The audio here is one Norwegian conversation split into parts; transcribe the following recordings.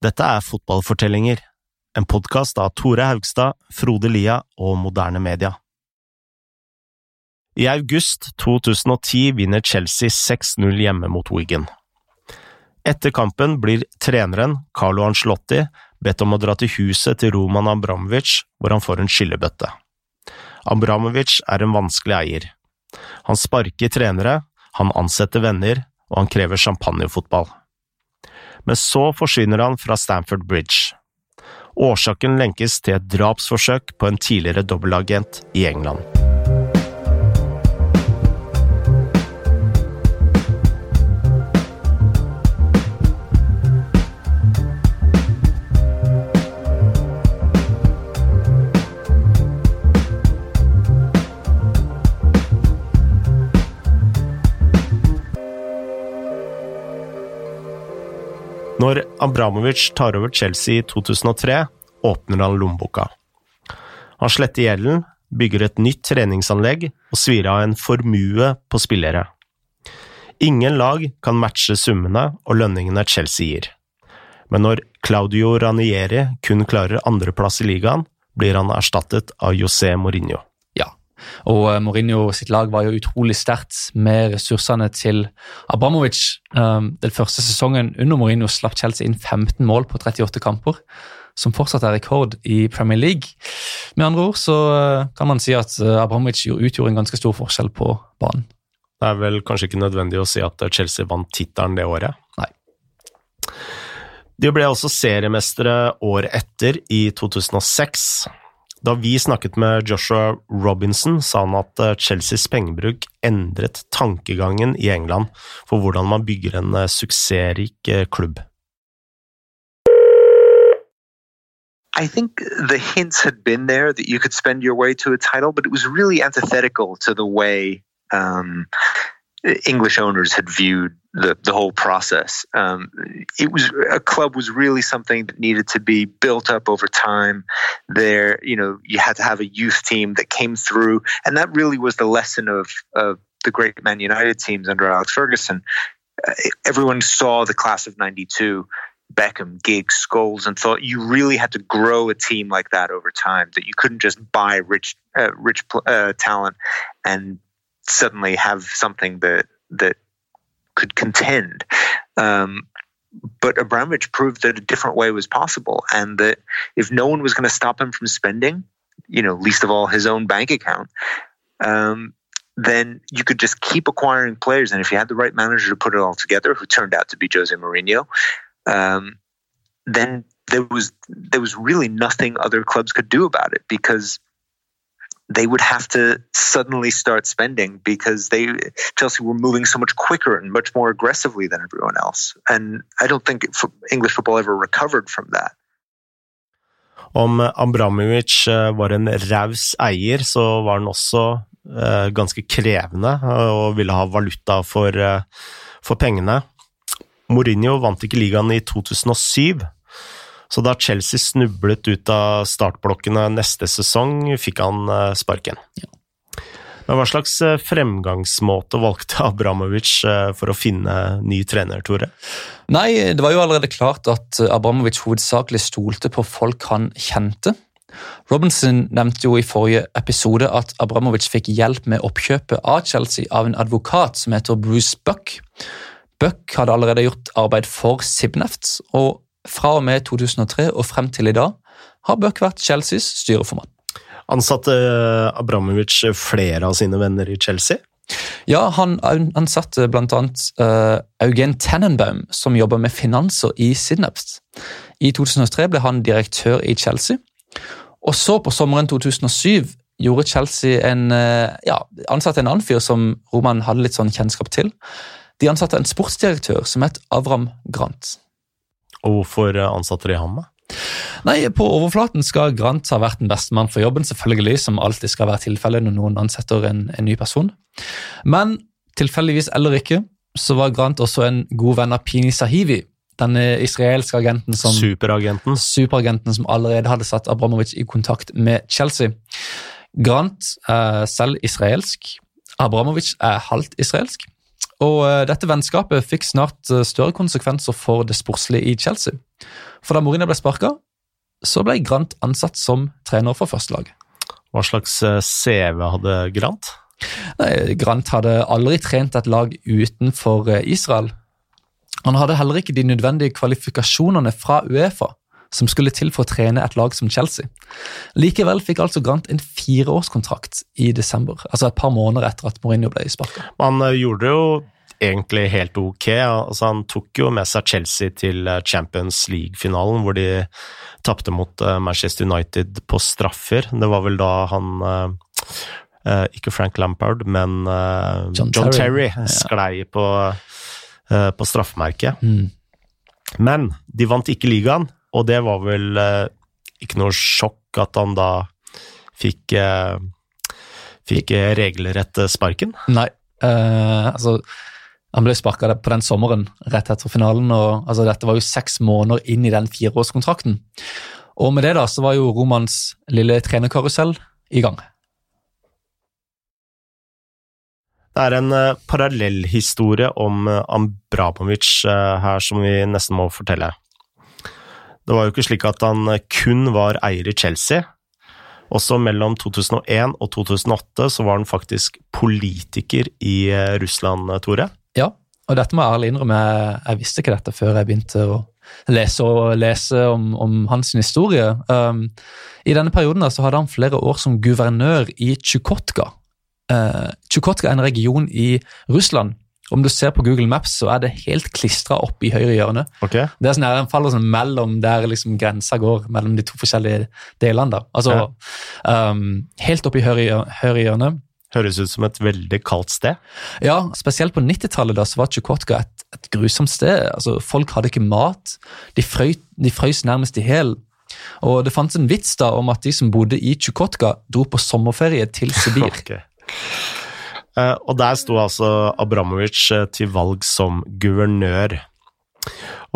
Dette er Fotballfortellinger, en podkast av Tore Haugstad, Frode Lia og Moderne Media. I august 2010 vinner Chelsea 6-0 hjemme mot Wigan. Etter kampen blir treneren, Carlo Ancelotti, bedt om å dra til huset til Roman Abramovic, hvor han får en skyllebøtte. Abramovic er en vanskelig eier. Han sparker trenere, han ansetter venner, og han krever champagnefotball men så forsvinner han fra Stamford Bridge. Årsaken lenkes til et drapsforsøk på en tidligere dobbeltagent i England. Abramovic tar over Chelsea i 2003, åpner han lommeboka. Han sletter gjelden, bygger et nytt treningsanlegg og svir av en formue på spillere. Ingen lag kan matche summene og lønningene Chelsea gir. Men når Claudio Ranieri kun klarer andreplass i ligaen, blir han erstattet av José Mourinho. Og eh, Mourinho sitt lag var jo utrolig sterkt med ressursene til Abramovic. Um, den første sesongen under Mourinho slapp Chelsea inn 15 mål på 38 kamper, som fortsatt er rekord i Premier League. Med andre ord så eh, kan man si at eh, Abramovic utgjorde en ganske stor forskjell på banen. Det er vel kanskje ikke nødvendig å si at Chelsea vant tittelen det året? Nei. De ble også seriemestere året etter, i 2006. Da vi snakket med Joshua Robinson, sa han at eh, Chelseas pengebruk endret tankegangen i England for hvordan man bygger en eh, suksessrik eh, klubb. I think the hints had been there that you could spend your way to a title, but it was really antithetical to the way um, English owners had viewed the the whole process. Um, it was a club was really something that needed to be built up over time. There, you know, you had to have a youth team that came through, and that really was the lesson of of the great Man United teams under Alex Ferguson. Uh, everyone saw the class of '92. Beckham, Giggs, Scholes, and thought you really had to grow a team like that over time. That you couldn't just buy rich, uh, rich uh, talent and suddenly have something that that could contend. Um, but Abramovich proved that a different way was possible, and that if no one was going to stop him from spending, you know, least of all his own bank account, um, then you could just keep acquiring players. And if you had the right manager to put it all together, who turned out to be Jose Mourinho, um, then there was there was really nothing other clubs could do about it because they would have to suddenly start spending because they Chelsea were moving so much quicker and much more aggressively than everyone else. And I don't think English football ever recovered from that. Om Abramovic eh, var en raus eier, så var han også eh, ganske krevende og ville ha valuta for, eh, for pengene. Mourinho vant ikke ligaen i 2007, så da Chelsea snublet ut av startblokkene neste sesong, fikk han eh, sparken. Ja. Men hva slags eh, fremgangsmåte valgte Abramovic eh, for å finne ny trener, Tore? Nei, det var jo allerede klart at Abramovic hovedsakelig stolte på folk han kjente. Robinson nevnte jo i forrige episode at Abramovic fikk hjelp med oppkjøpet av Chelsea av en advokat som heter Bruce Buck. Buck hadde allerede gjort arbeid for Sibneft, og fra og med 2003 og frem til i dag har Buck vært Chelseas styreformann. Ansatte eh, Abramovic flere av sine venner i Chelsea? Ja, han ansatte bl.a. Uh, Eugen Tenenbaum, som jobber med finanser i Sidnaps. I 2003 ble han direktør i Chelsea. Og så, på sommeren 2007, gjorde Chelsea en, uh, ja, ansatte en annen fyr som Roman hadde litt sånn kjennskap til. De ansatte en sportsdirektør som het Avram Grant. Og hvorfor ansatte de ham? Nei, På overflaten skal Grant ha vært den beste mann for jobben, selvfølgelig, som alltid skal være tilfellet når noen ansetter en, en, ny person. Men tilfeldigvis eller ikke, så var Grant også en god venn av Pini Sahivi, denne israelske agenten som Superagenten. Superagenten som allerede hadde satt Abramovic i kontakt med Chelsea. Grant er selv israelsk. Abramovic er halvt israelsk. Og eh, dette vennskapet fikk snart eh, større konsekvenser for det sportslige i Chelsea. For da Mourinho ble sparka, så ble Grant ansatt som trener for førstelaget. Hva slags eh, CV hadde Grant? Nei, Grant hadde aldri trent et lag utenfor Israel. Han hadde heller ikke de nødvendige kvalifikasjonene fra Uefa som skulle til for å trene et lag som Chelsea. Likevel fikk altså Grant en fireårskontrakt i desember, altså et par måneder etter at Mourinho ble sparka. Han eh, gjorde det jo egentlig helt ok. Altså, han tok jo med seg Chelsea til eh, Champions League-finalen, hvor de tapte mot eh, Manchester United på straffer. Det var vel da han Ikke Frank Lampard, men John John, Terry. Terry, sklei på, på straffemerket. Mm. Men de vant ikke ligaen, og det var vel eh, ikke noe sjokk at han da fikk eh, Fikk eh, regelrett sparken. Nei, eh, altså Han ble sparka på den sommeren rett etter finalen. og altså, Dette var jo seks måneder inn i den fireårskontrakten. Og med det da, så var jo Romans lille trenerkarusell i gang. Det er en uh, parallellhistorie om uh, uh, her som vi nesten må fortelle. Det var jo ikke slik at han uh, kun var eier i Chelsea. Også mellom 2001 og 2008 så var han faktisk politiker i uh, Russland, uh, Tore. Ja, og dette må jeg ærlig innrømme, jeg, visste ikke dette før jeg begynte å lese lese om, om hans historie. Um, I denne perioden så hadde han flere år som guvernør i Tsjukotka. Uh, Tsjukotka er en region i Russland. Om du ser på Google Maps, så er det helt klistra opp i høyre hjørne. Ok? Det er sånn her, Den faller sånn mellom der liksom grensa går mellom de to forskjellige delene. da. Altså, um, Helt opp i høyre, høyre hjørne. Høres ut som et veldig kaldt sted. Ja, spesielt på 90-tallet da, så var Tsjukotka et, et grusomt sted. Altså, folk hadde ikke mat. De, frøy, de frøys nærmest i hjel. Og det fantes en vits da om at de som bodde i Tsjukotka, dro på sommerferie til Sibir. Ok. Eh, og der sto altså Abramovic eh, til valg som guvernør.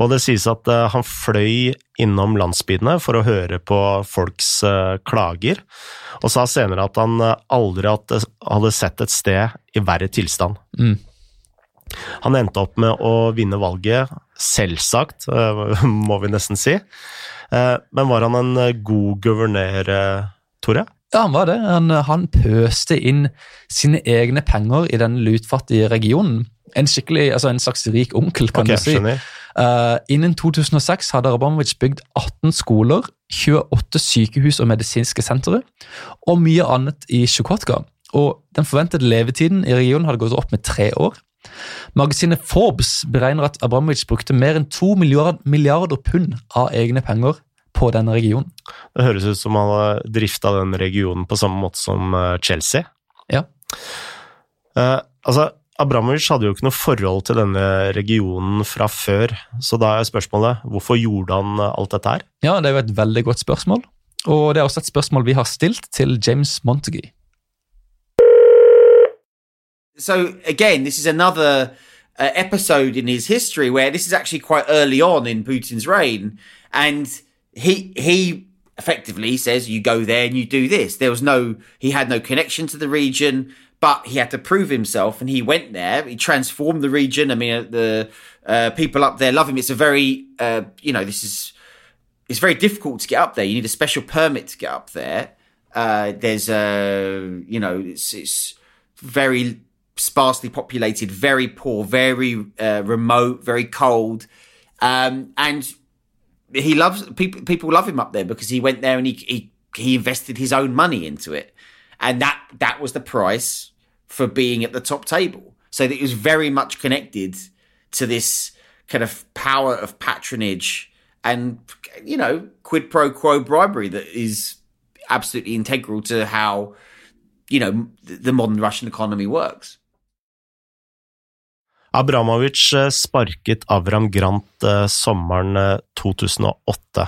Og det sies at eh, han fløy innom landsbyene for å høre på folks klager, og sa senere at han aldri hadde, sett et sted i verre tilstand. Mm. Han endte opp med å vinne valget, selvsagt, må vi nesten si. Men var han en god guvernør, Tore? Ja, han var det. Han, han pøste inn sine egne penger i den lutfattige regionen. En skikkelig, altså en slags rik onkel, kan okay, du si. Eh, innen 2006 hadde Rabamovic bygd 18 skoler, 28 sykehus og medisinske sentre, og mye annet i Tsjukotka. Og den forventede levetiden i regionen hadde gått opp med tre år. Magasinet Forbes beregner at Abramovic brukte mer enn to milliarder, milliarder pund av egne penger på denne regionen. Det høres ut som han har drifta den regionen på samme måte som eh, Chelsea. Ja. Eh, altså, Abramovic hadde jo ikke noe forhold til denne regionen fra før, så da er spørsmålet hvorfor gjorde han eh, alt dette her? Ja, det er jo et veldig godt spørsmål. Og det er også et spørsmål vi har stilt til James Montague. so again, this is another uh, episode in his history where this is actually quite early on in Putin's reign, and he he effectively says you go there and you do this. There was no he had no connection to the region, but he had to prove himself, and he went there. He transformed the region. I mean, uh, the uh, people up there love him. It's a very uh, you know this is it's very difficult to get up there. You need a special permit to get up there. Uh, there's a you know it's it's very sparsely populated, very poor, very uh, remote, very cold, um, and he loves people. People love him up there because he went there and he he he invested his own money into it, and that that was the price for being at the top table. So that it was very much connected to this kind of power of patronage and you know quid pro quo bribery that is absolutely integral to how you know the modern Russian economy works. Abramovic eh, sparket Avram Grant eh, sommeren eh, 2008.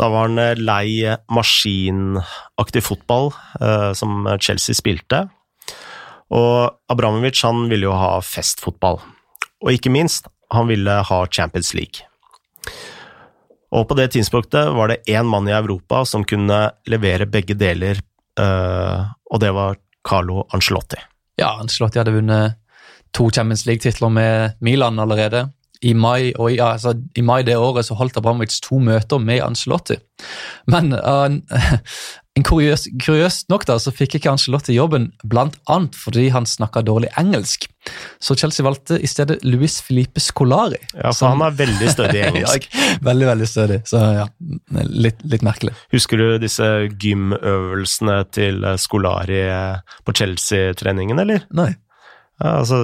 Da var han eh, lei maskinaktig fotball eh, som Chelsea spilte, og Abramovic han ville jo ha festfotball. Og ikke minst, han ville ha Champions League. Og på det tidspunktet var det én mann i Europa som kunne levere begge deler, eh, og det var Carlo Ancelotti. Ja, Ancelotti hadde vunnet to Champions League-titler med Milan allerede. I mai, og i, altså, I mai det året så holdt Abramovic to møter med Ancelotti. Men uh, en kuriøs, kuriøst nok da, så fikk ikke Ancelotti jobben, annet fordi han snakka dårlig engelsk. Så Chelsea valgte i stedet Luis Filipe Scolari. Ja, for han er veldig stødig i engelsk. ja, veldig, veldig stødig, så ja, litt, litt merkelig. Husker du disse gymøvelsene til Scolari på Chelsea-treningen, eller? Nei. Ja, altså,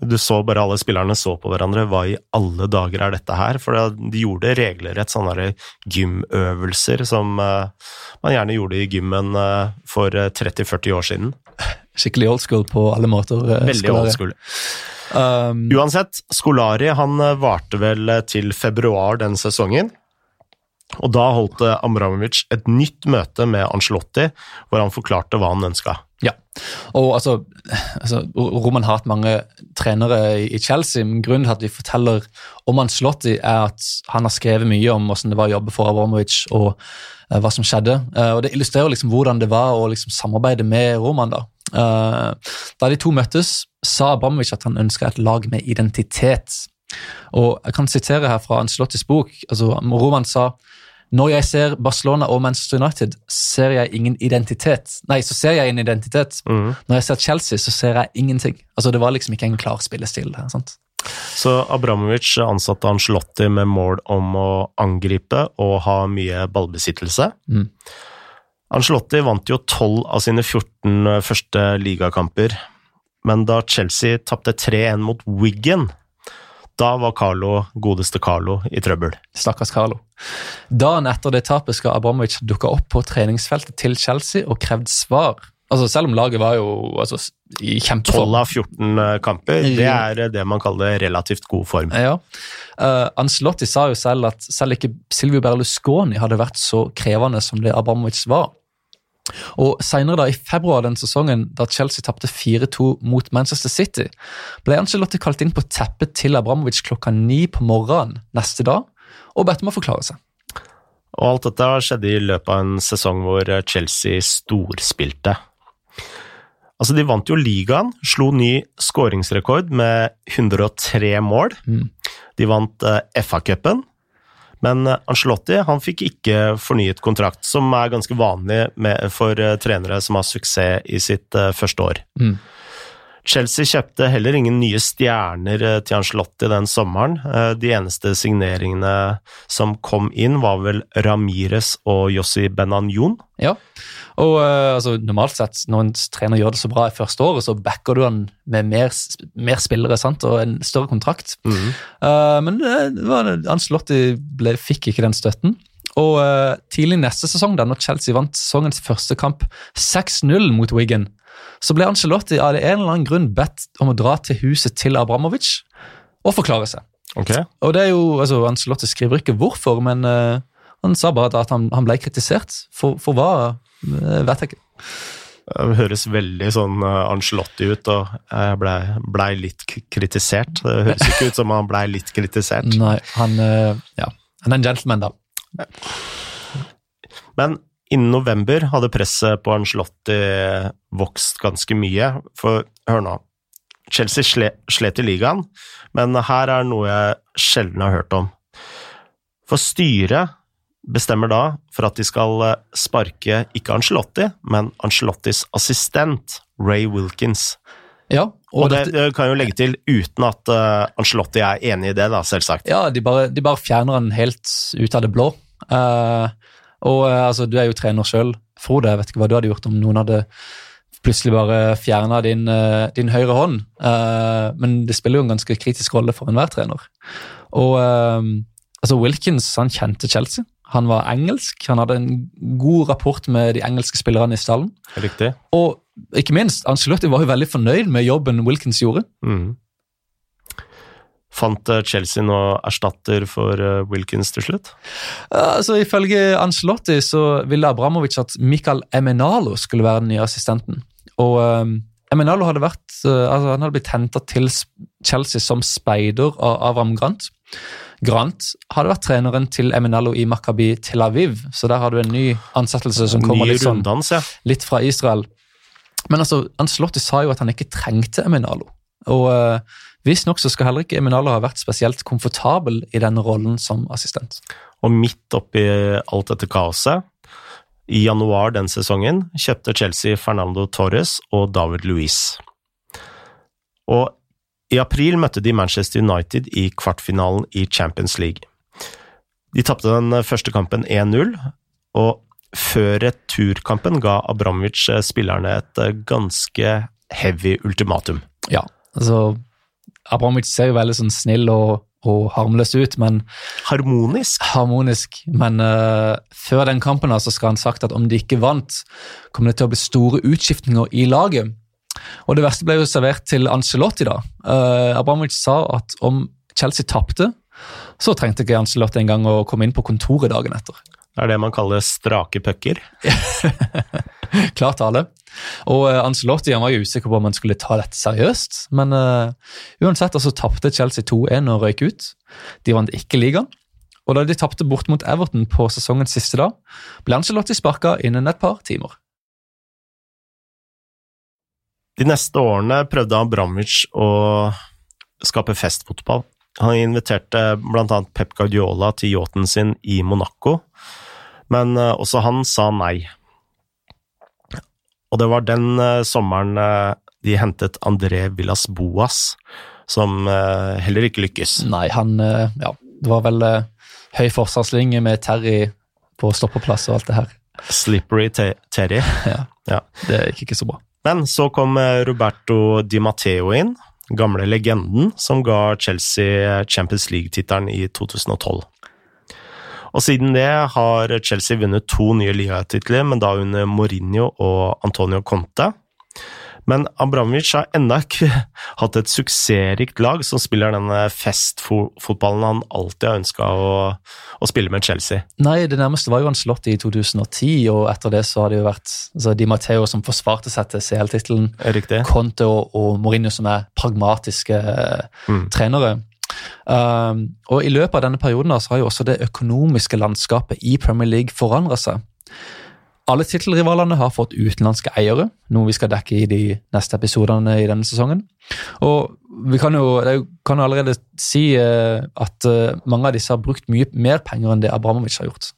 du så bare alle spillerne så på hverandre. Hva i alle dager er dette her? For de gjorde regelrett sånne gymøvelser som uh, man gjerne gjorde i gymmen for 30-40 eh, år siden. Skikkelig old school på alle måter. Veldig old school. Um, Uansett, Skolari han varte vel til februar den sesongen. Og da holdt Amramovic et nytt møte med Ancelotti, hvor han forklarte hva han ønska. Ja, og altså, altså Roman har hatt mange trenere i Chelsea, men grunnen til at vi forteller om Ancelotti, er at han har skrevet mye om hvordan det var å jobbe for Abramovic og uh, hva som skjedde. Uh, og Det illustrerer liksom hvordan det var å liksom samarbeide med Roman. Da uh, Da de to møttes, sa Abramovic at han ønska et lag med identitet. Og Jeg kan sitere her fra Ancelottis bok. altså Roman sa når jeg ser Barcelona og Manchester United, ser jeg ingen identitet. Nei, så ser jeg en identitet. Mm. Når jeg ser Chelsea, så ser jeg ingenting. Altså, Det var liksom ikke en klar spillestil. Der, sant? Så Abramovic ansatte Ancelotti med mål om å angripe og ha mye ballbesittelse. Mm. Ancelotti vant jo 12 av sine 14 første ligakamper, men da Chelsea tapte 3-1 mot Wiggen da var Carlo, godeste Carlo i trøbbel. Stakkars Carlo. Dagen etter det tapet skal Abramovic dukke opp på treningsfeltet til Chelsea og krevd svar. Altså Selv om laget var jo altså, i kjempeform. 12 av 14 eh, kamper, det er det man kaller relativt god form. Ja. Uh, Ancelotti sa jo selv at selv ikke Silvio Berlusconi hadde vært så krevende som det Abramovic var. Og Senere da, i februar den sesongen, da Chelsea tapte 4-2 mot Manchester City, ble Angelotti kalt inn på teppet til Abramovic klokka ni på morgenen neste dag og bedt om å forklare seg. Og alt dette skjedde i løpet av en sesong hvor Chelsea storspilte. Altså, De vant jo ligaen, slo ny skåringsrekord med 103 mål. Mm. De vant uh, FA-cupen, men Angelotti Ancelotti han fikk ikke fornyet kontrakt, som er ganske vanlig med, for uh, trenere som har suksess i sitt uh, første år. Mm. Chelsea kjøpte heller ingen nye stjerner til Ancelotti den sommeren. De eneste signeringene som kom inn, var vel Ramires og Jossi Benanjon. Ja, og uh, altså, Normalt sett, når en trener gjør det så bra i første året, så backer du han med mer, mer spillere sant? og en større kontrakt. Mm. Uh, men uh, Ancelotti ble, fikk ikke den støtten. Og Tidlig neste sesong, da når Chelsea vant sesongens første kamp 6-0 mot Wigan, så ble Ancelotti av en eller annen grunn bedt om å dra til huset til Abramovic og forklare seg. Okay. Og det er jo, altså Ancelotti skriver ikke hvorfor, men uh, han sa bare at han, han ble kritisert. For, for hva det vet jeg ikke. Det høres veldig sånn uh, Angelotti ut, og jeg blei ble litt kritisert. Det høres ikke ut som han blei litt kritisert. Nei, han, uh, ja. han er en gentleman, da. Men innen november hadde presset på Angelotti vokst ganske mye. For hør nå, Chelsea slet i ligaen, men her er noe jeg sjelden har hørt om. For styret bestemmer da for at de skal eh, sparke ikke Angelotti, men Angelottis assistent, Ray Wilkins. Ja, og, og det, det, kan jo legge til uten at uh, Angelotti er enig i det, da, selvsagt. Ja, de bare, de bare fjerner han helt ut av det blå. Uh, og uh, altså, du er jo trener sjøl, Frode. Jeg vet ikke hva du hadde gjort om noen hadde plutselig bare fjerna din, din, høyre hånd. men det spiller jo en ganske kritisk rolle for enhver trener. Og altså Wilkins han kjente Chelsea. Han var engelsk, han hadde en god rapport med de engelske spillerne i stallen. Riktig. Og ikke minst, Angelotti var jo veldig fornøyd med jobben Wilkins gjorde. Mm. Fant eh, Chelsea nå erstatter for eh, Wilkins til slutt? Altså, Ifølge Ancelotti så ville Abramovic at Mikael Emenalo skulle være den nye assistenten. Og um, Emenalo hadde vært, uh, altså, han hadde blitt henta til Chelsea som speider av Avram Grant. Grant hadde vært treneren til Eminalo i Makabi Tel Aviv, så der har du en ny ansettelse som kommer litt, sånn, litt fra Israel. Men altså, Ancelotti sa jo at han ikke trengte Eminalo. Og uh, visstnok så skal heller ikke Eminalo ha vært spesielt komfortabel i denne rollen som assistent. Og midt oppi alt dette kaoset, i januar den sesongen, kjøpte Chelsea Fernando Torres og David Luiz. Og i april møtte de Manchester United i kvartfinalen i Champions League. De tapte den første kampen 1-0, og før returkampen ga Abramovic spillerne et ganske heavy ultimatum. Ja, altså Abramovic ser jo veldig sånn snill og, og harmløs ut, men Harmonisk? Harmonisk, men uh, før den kampen altså skal han sagt at om de ikke vant, kommer det til å bli store utskiftninger i laget. Og det verste ble jo servert til Ancelotti da. Uh, Abramovic sa at om Chelsea tapte, så trengte ikke Ancelotti engang å komme inn på kontoret dagen etter. Det er det man kaller strake pucker. Klar tale. Og uh, Ancelotti han var jo usikker på om han skulle ta dette seriøst, men uh, uansett så altså, tapte Chelsea 2-1 og røyk ut. De vant ikke ligaen. Og da de tapte bort mot Everton på sesongens siste dag, ble Ancelotti sparka innen et par timer. De neste årene prøvde Abramovic å skape festfotball. Han inviterte bl.a. Pep Guardiola til yachten sin i Monaco, men eh, også han sa nei. Og det var den uh, sommeren uh, de hentet André Villas Boas, som uh, heller ikke lykkes. Nei, han Ja, det var vel høy forsvarslinje med Terry på stoppeplass og alt det her. Slippery te Terry. ja. ja. Det gikk ikke så bra. Men så kom Roberto Di Matteo inn, gamle legenden som ga Chelsea Champions League-tittelen i 2012. Og siden det har Chelsea vunnet to nye ligatitler, men da under Mourinho og Antonio Conte. Men Abramovic har ennå ikke hatt et suksessrikt lag som spiller denne festfotballen han alltid har ønska å, å, spille med Chelsea. Nei, det nærmeste var jo han slått i 2010, og etter det så har det jo vært altså, Di Matteo som forsvarte seg til CL-tittelen. Conte og, og, Mourinho som er pragmatiske mm. trenere. Um, og I løpet av denne perioden så har jo også det økonomiske landskapet i Premier League forandra seg. Alle tittelrivalene har fått utenlandske eiere, noe vi skal dekke i de neste episodene i denne sesongen. Og vi kan jo, kan jo allerede si uh, at uh, mange av disse har brukt mye mer penger enn det Abramovic har gjort.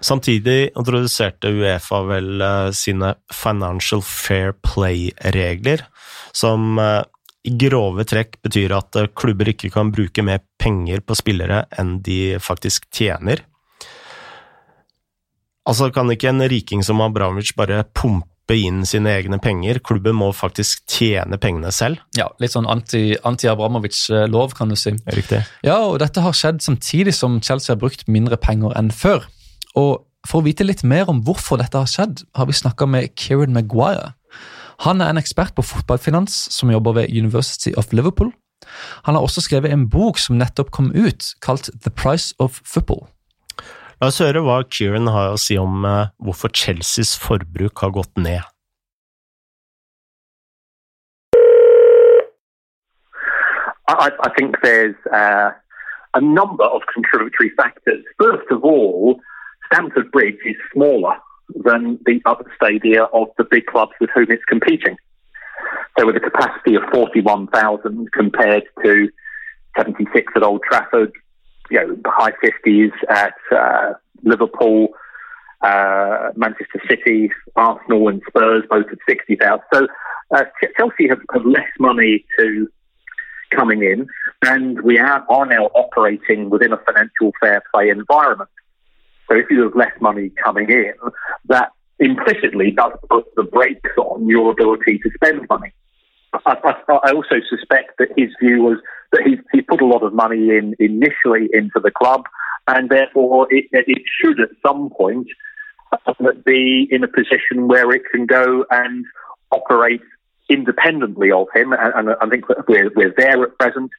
Samtidig introduserte Uefa vel uh, sine Financial Fair Play-regler, som i grove trekk betyr at klubber ikke kan bruke mer penger på spillere enn de faktisk tjener. Altså kan ikke en riking som Abramovic bare pumpe inn sine egne penger, klubben må faktisk tjene pengene selv. Ja, litt sånn anti-Abramovic-lov, anti kan du si. Riktig. Ja, og dette har skjedd samtidig som Chelsea har brukt mindre penger enn før. Og for å vite litt mer om hvorfor dette har skjedd, har vi snakka med Kieran Maguire. Han er en ekspert på fotballfinans som jobber ved University of Liverpool. Han har også skrevet en bok som nettopp kom ut, kalt The Price of Football. La oss høre hva Kieran har å si om uh, hvorfor Chelseas forbruk har gått ned. I, I think there's uh, a number of contributory factors. First of all, Stamford Bridge is smaller than the other stadia of the big clubs with whom it's competing. So, with a capacity of 41,000 compared to 76 at Old Trafford, you know, the high 50s at uh, Liverpool, uh, Manchester City, Arsenal, and Spurs, both at 60,000. So uh, Chelsea have, have, less money to coming in, and we are, are now operating within a financial fair play environment. So if you have less money coming in, that implicitly does put the brakes on your ability to spend money. I, I, I also suspect that his view was that he, he put a lot of money in initially into the club, and therefore it, it should at some point uh, be in a position where it can go and operate independently of him. And, and I think we're, we're there at present.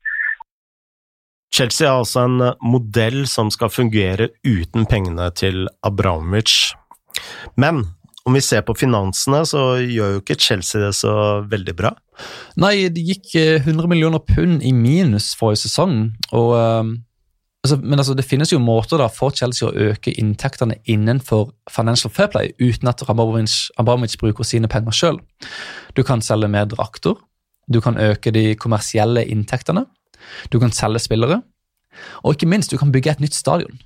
Chelsea er altså en modell som skal fungere uten pengene til Abramovic. Men om vi ser på finansene, så gjør jo ikke Chelsea det så veldig bra. Nei, det gikk 100 eh, millioner pund i minus forrige sesong. og... Uh, altså, men altså, det finnes jo måter da for Chelsea å øke inntektene innenfor Financial Fair Play uten at Abramovic, Abramovic bruker sine penger sjøl. Du kan selge mer drakter. du kan øke de kommersielle inntektene, du kan selge spillere, og ikke minst, du kan bygge et nytt stadion.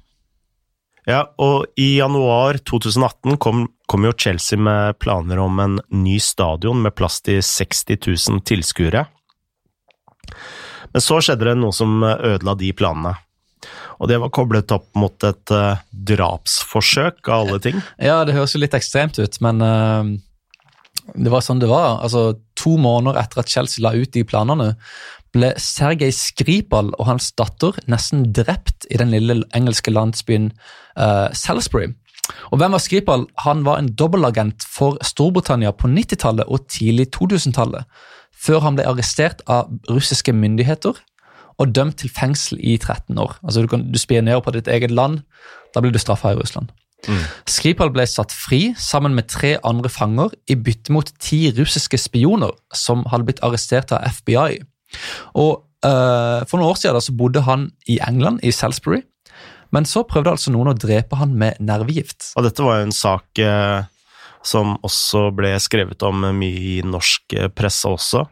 Ja, og i januar 2018 kom, kom, jo Chelsea med planer om en ny stadion med plass til 60 000 tilskuere. Men så skjedde det noe som ødela de planene. Og det var koblet opp mot et uh, drapsforsøk, av alle ting. Ja, det høres jo litt ekstremt ut, men uh, det var sånn det var. Altså, To måneder etter at Chelsea la ut de planene, ble Sergej Skripal og hans datter nesten drept i den lille engelske landsbyen uh, Salisbury. Og hvem var Skripal? Han var en dobbeltagent for Storbritannia på 90-tallet og tidlig 2000-tallet, før han ble arrestert av russiske myndigheter og dømt til fengsel i 13 år. Altså Du, kan, du spionerer på ditt eget land, da blir du straffa i Russland. Mm. Skripal ble satt fri sammen med tre andre fanger i bytte mot ti russiske spioner som hadde blitt arrestert av FBI. Og uh, For noen år siden da, så bodde han i England, i Salisbury. Men så prøvde altså noen å drepe han med nervegift. Og dette var jo en sak uh, som også ble skrevet om mye i norsk eh, presse også.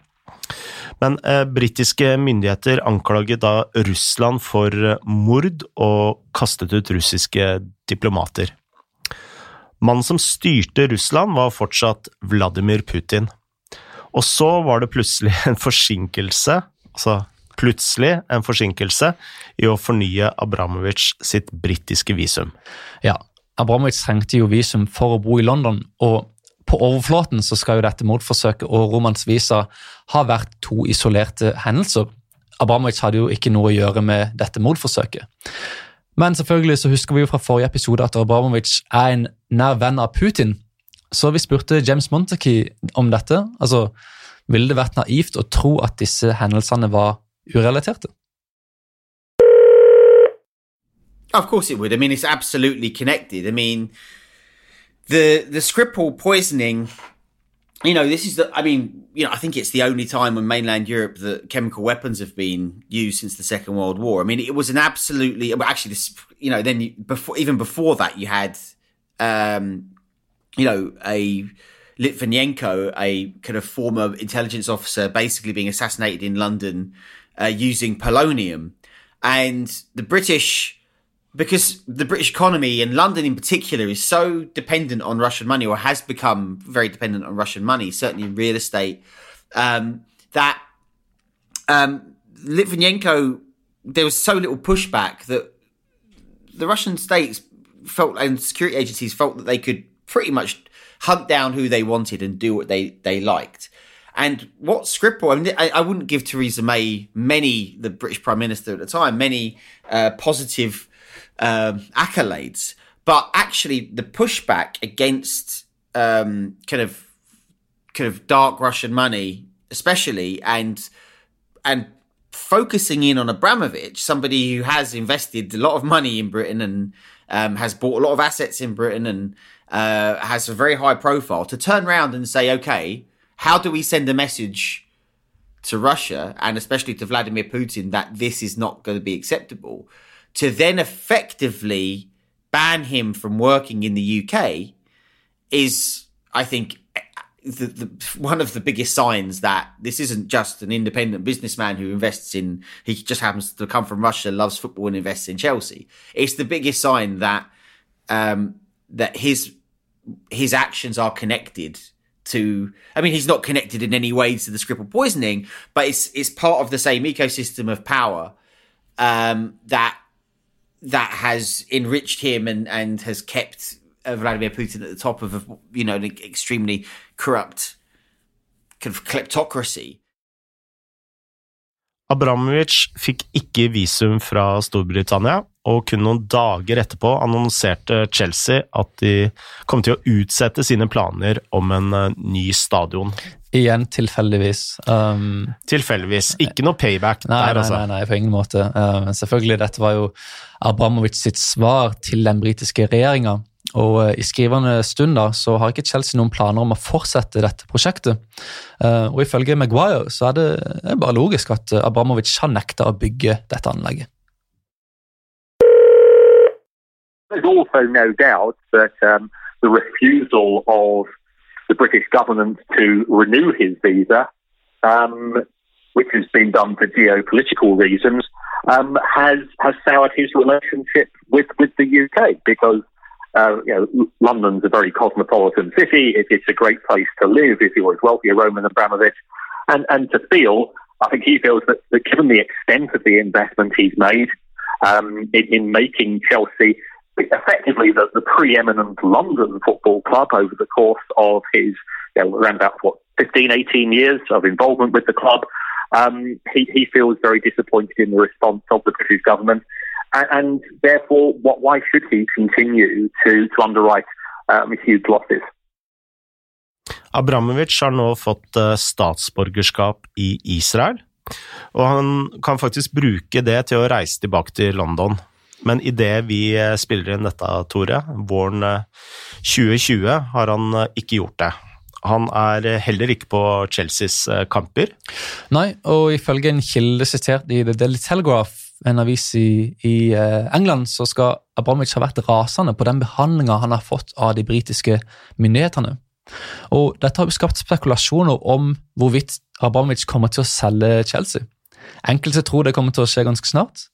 Men eh, britiske myndigheter anklaget da Russland for eh, mord og kastet ut russiske diplomater. Mannen som styrte Russland, var fortsatt Vladimir Putin. Og så var det plutselig en forsinkelse, altså plutselig en forsinkelse, i å fornye Abramovic sitt britiske visum. Ja, Abramovic trengte jo visum for å bo i London, og på overflaten så skal jo dette mordforsøket og Romans visa ha vært to isolerte hendelser. Abramovic hadde jo ikke noe å gjøre med dette mordforsøket. Men selvfølgelig så husker vi jo fra forrige episode at Abramovic er en nær venn av Putin. Så vi spurte James om dette. Altså, Ville det vært naivt å tro at disse hendelsene var urelaterte? Of course it would. I mean, it's absolutely connected. I mean, the the Skripal poisoning you know, this is the. I mean, you know, I think it's the only time in mainland Europe that chemical weapons have been used since the Second World War. I mean, it was an absolutely. Well, actually, this. You know, then you, before even before that, you had, um, you know, a Litvinenko, a kind of former intelligence officer, basically being assassinated in London uh, using polonium, and the British because the British economy and London in particular is so dependent on Russian money or has become very dependent on Russian money, certainly in real estate, um, that um, Litvinenko, there was so little pushback that the Russian states felt and security agencies felt that they could pretty much hunt down who they wanted and do what they, they liked. And what Skripal, I mean, I, I, wouldn't give Theresa May many, the British Prime Minister at the time, many uh, positive um, accolades, but actually the pushback against um, kind of kind of dark Russian money, especially and and focusing in on Abramovich, somebody who has invested a lot of money in Britain and um, has bought a lot of assets in Britain and uh, has a very high profile, to turn around and say, okay, how do we send a message to Russia and especially to Vladimir Putin that this is not going to be acceptable? to then effectively ban him from working in the UK is, I think, the, the, one of the biggest signs that this isn't just an independent businessman who invests in, he just happens to come from Russia, loves football and invests in Chelsea. It's the biggest sign that, um, that his, his actions are connected to, I mean, he's not connected in any way to the scribble poisoning, but it's, it's part of the same ecosystem of power, um, that that has enriched him and, and has kept uh, Vladimir Putin at the top of a, you know an extremely corrupt kind of kleptocracy. Abramovic fikk ikke visum fra Storbritannia, og kun noen dager etterpå annonserte Chelsea at de kom til å utsette sine planer om en uh, ny stadion. Igjen tilfeldigvis. Um, tilfeldigvis. Ikke noe payback nei, der, altså. Nei, nei, nei, på ingen måte. Uh, selvfølgelig, dette var jo Abramovic sitt svar til den britiske regjeringa. Og uh, i skrivende stund da, så har ikke Chelsea noen planer om å fortsette dette prosjektet. Uh, og ifølge Maguire så er det, det er bare logisk at Abramovic har nekta å bygge dette anlegget. There's also no doubt that um, the refusal of the British government to renew his visa um, which has been done for geopolitical reasons, um, has has soured his relationship with with the UK because. Uh, you know, London's a very cosmopolitan city. It, it's a great place to live if you're as wealthy as Roman Abramovich, and and to feel. I think he feels that, that given the extent of the investment he's made um, in, in making Chelsea effectively the, the preeminent London football club over the course of his you know, around about what 15, 18 years of involvement with the club. Um, he, he feels very disappointed in the response of the British government, and, and therefore, what, why should he continue to, to underwrite um, huge losses? Abramovic har nå fått uh, statsborgerskap i Israel, og han kan faktisk bruke det til å reise tilbake til London. Men idet vi uh, spiller inn dette, Tore, våren uh, 2020, har han ikke gjort det. Han er heller ikke på Chelseas kamper. Nei, og ifølge en kilde sitert i The Daily Telegraph, en avis i, i England, så skal Abramovic ha vært rasende på den behandlinga han har fått av de britiske myndighetene. Og Dette har skapt spekulasjoner om hvorvidt Abramovic kommer til å selge Chelsea. Enkelte tror det kommer til å skje ganske snart,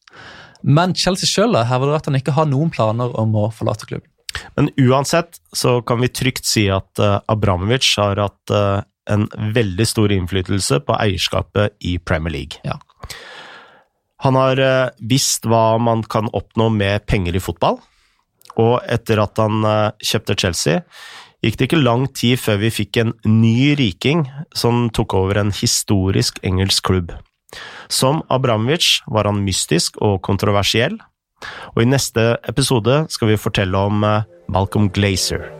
men Chelsea sjøl hevder at han ikke har noen planer om å forlate klubben. Men uansett så kan vi trygt si at uh, Abramovic har hatt uh, en veldig stor innflytelse på eierskapet i Premier League. Ja. Han har uh, visst hva man kan oppnå med penger i fotball, og etter at han kjøpte Chelsea, gikk det ikke lang tid før vi fikk en ny riking som tok over en historisk engelsk klubb. Som Abramovic var han mystisk og kontroversiell, og i neste episode skal vi fortelle om eh, Malcolm Glazer.